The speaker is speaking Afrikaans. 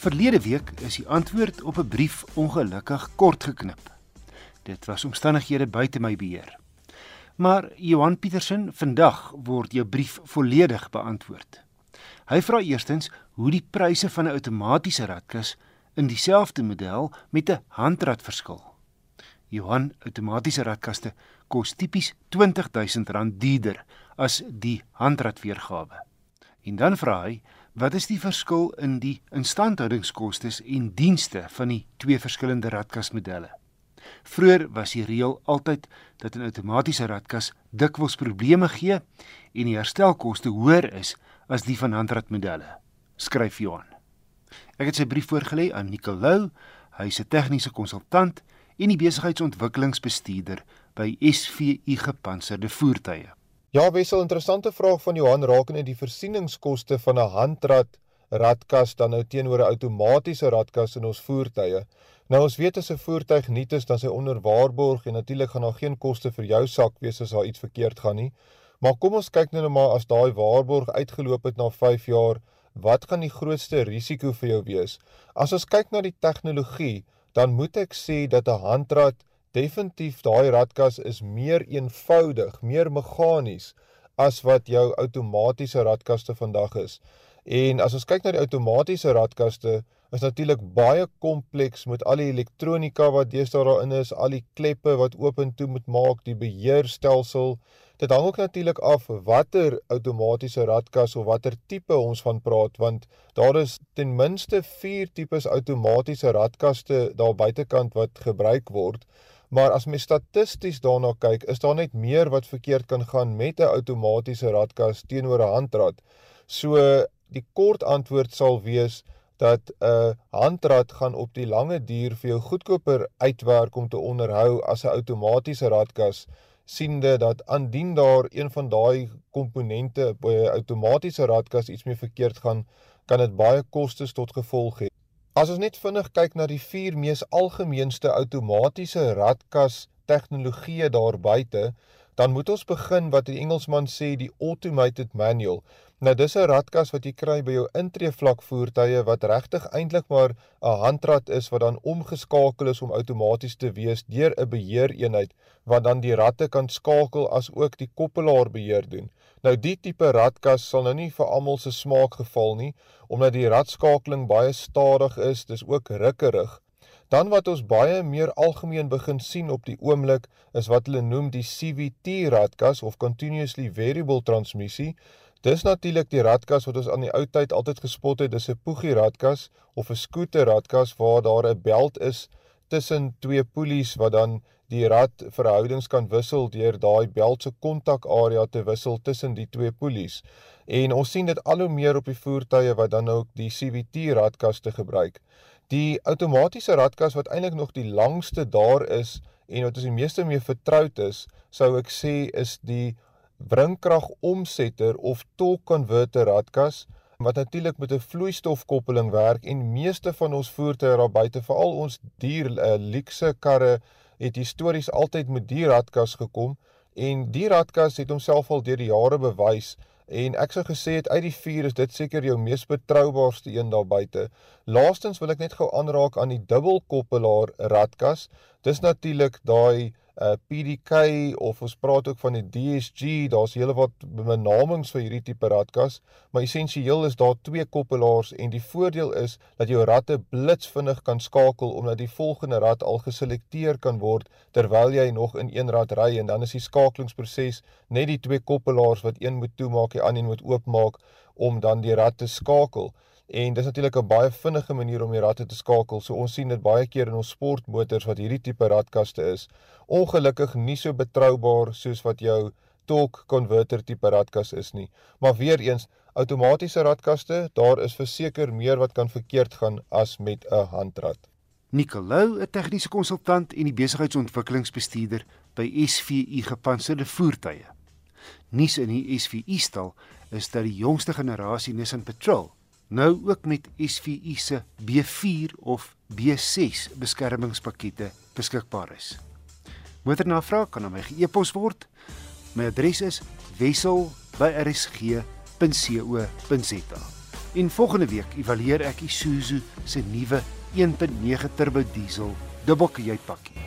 Verlede week is die antwoord op 'n brief ongelukkig kort geknip. Dit was omstandighede buite my beheer. Maar Johan Petersen, vandag word jou brief volledig beantwoord. Hy vra eerstens hoe die pryse van 'n outomatiese radkas in dieselfde model met 'n handrat verskil. Johan outomatiese radkaste kos tipies R20000 duurder as die handrat weergawe. En dan vra hy, wat is die verskil in die instandhoudingskoste en dienste van die twee verskillende radkasmodelle? Vroeger was die reël altyd dat 'n outomatiese radkas dikwels probleme gee en die herstelkoste hoër is as die van handratmodelle, skryf Johan. Ek het sy brief voorgelê aan Nicolou, hy is 'n tegniese konsultant en die besigheidsontwikkelingsbestuurder by SVU Gepantserde Voertuie. Ja, wissel interessante vraag van Johan rakende die voorsieningskoste van 'n handrat radkas dan nou teenoor 'n outomatiese radkas in ons voertuie. Nou ons weet as 'n voertuig nuut is, dan sy onder waarborg en natuurlik gaan daar geen koste vir jou sak wees as daar iets verkeerd gaan nie. Maar kom ons kyk nou net maar as daai waarborg uitgeloop het na 5 jaar, wat gaan die grootste risiko vir jou wees? As ons kyk na die tegnologie, dan moet ek sê dat 'n handrat definitief daai radkas is meer eenvoudig, meer meganies as wat jou outomatiese radkaste vandag is. En as ons kyk na die outomatiese radkaste, is natuurlik baie kompleks met al die elektronika wat deesdae daarin is, al die kleppe wat oop en toe moet maak, die beheerstelsel. Dit hang ook natuurlik af watter outomatiese radkas of watter tipe ons van praat want daar is ten minste 4 tipes outomatiese radkaste daar buitekant wat gebruik word. Maar as mens statisties daarna kyk, is daar net meer wat verkeerd kan gaan met 'n outomatiese radkas teenoor 'n handrat. So die kort antwoord sal wees dat 'n uh, handrat gaan op die lange duur vir jou goedkoper uitwerk om te onderhou as 'n outomatiese radkas siende dat aandien daar een van daai komponente by 'n outomatiese radkas iets mee verkeerd gaan kan dit baie kostes tot gevolg hê. As ons net vinnig kyk na die vier mees algemeenste outomatiese radkas tegnologieë daar buite, dan moet ons begin wat die Engelsman sê die automated manual. Nou dis 'n radkas wat jy kry by jou intreevlak voertuie wat regtig eintlik maar 'n handrat is wat dan omgeskakel is om outomaties te wees deur 'n beheereenheid wat dan die ratte kan skakel as ook die koppelaar beheer doen. Nou die tipe radkas sal nou nie vir almal se smaak geval nie omdat die radskakeling baie stadig is, dis ook rukkerig. Dan wat ons baie meer algemeen begin sien op die oomblik is wat hulle noem die CVT radkas of continuously variable transmissie. Dis natuurlik die radkas wat ons aan die ou tyd altyd gespot het, dis 'n poegie radkas of 'n skooter radkas waar daar 'n beld is tussen twee polies wat dan die rad verhoudings kan wissel deur daai beld se kontakarea te wissel tussen die twee polies. En ons sien dit al hoe meer op die voertuie wat dan ook die CVT radkas te gebruik. Die outomatiese radkas wat eintlik nog die langste daar is en wat ons die meeste mee vertroud is, sou ek sê is die wringkragomsetter of torque converter radkas wat natuurlik met 'n vloeistofkoppeling werk en meeste van ons voertuie daar buite veral ons duur uh, luxe karre het histories altyd met die radkas gekom en die radkas het homself al deur die jare bewys en ek sou gesê het uit die vier is dit seker jou mees betroubaarste een daar buite. Laastens wil ek net gou aanraak aan die dubbelkoppelaar radkas. Dis natuurlik daai uh PDK of ons praat ook van die DSG, daar's hele wat benamings vir hierdie tipe radkas, maar essensieel is daar twee koppelaars en die voordeel is dat jou ratte blitsvinnig kan skakel omdat die volgende rad al geselekteer kan word terwyl jy nog in een rad ry en dan is die skakelingsproses net die twee koppelaars wat een moet toemaak en ander moet oopmaak om dan die rad te skakel. En dis natuurlik 'n baie vinnige manier om die ratte te skakel. So ons sien dit baie keer in ons sportmotors wat hierdie tipe radkaste is. Ongelukkig nie so betroubaar soos wat jou torque converter tipe radkas is nie. Maar weer eens, outomatiese radkaste, daar is verseker meer wat kan verkeerd gaan as met 'n handrat. Nicolou, 'n tegniese konsultant en die besigheidsontwikkelingsbestuurder by SVU Gepantserde Voertuie. Nuus in die SVU stal is dat die jongste generasie Nissan Patrol nou ook met SVU se B4 of B6 beskermingspakkette beskikbaar is. Motornavraag kan aan my e-pos word. My adres is wissel@rsg.co.za. En volgende week evalueer ek Isuzu se nuwe 1.9 turbo diesel dubbelkajuitpakkie.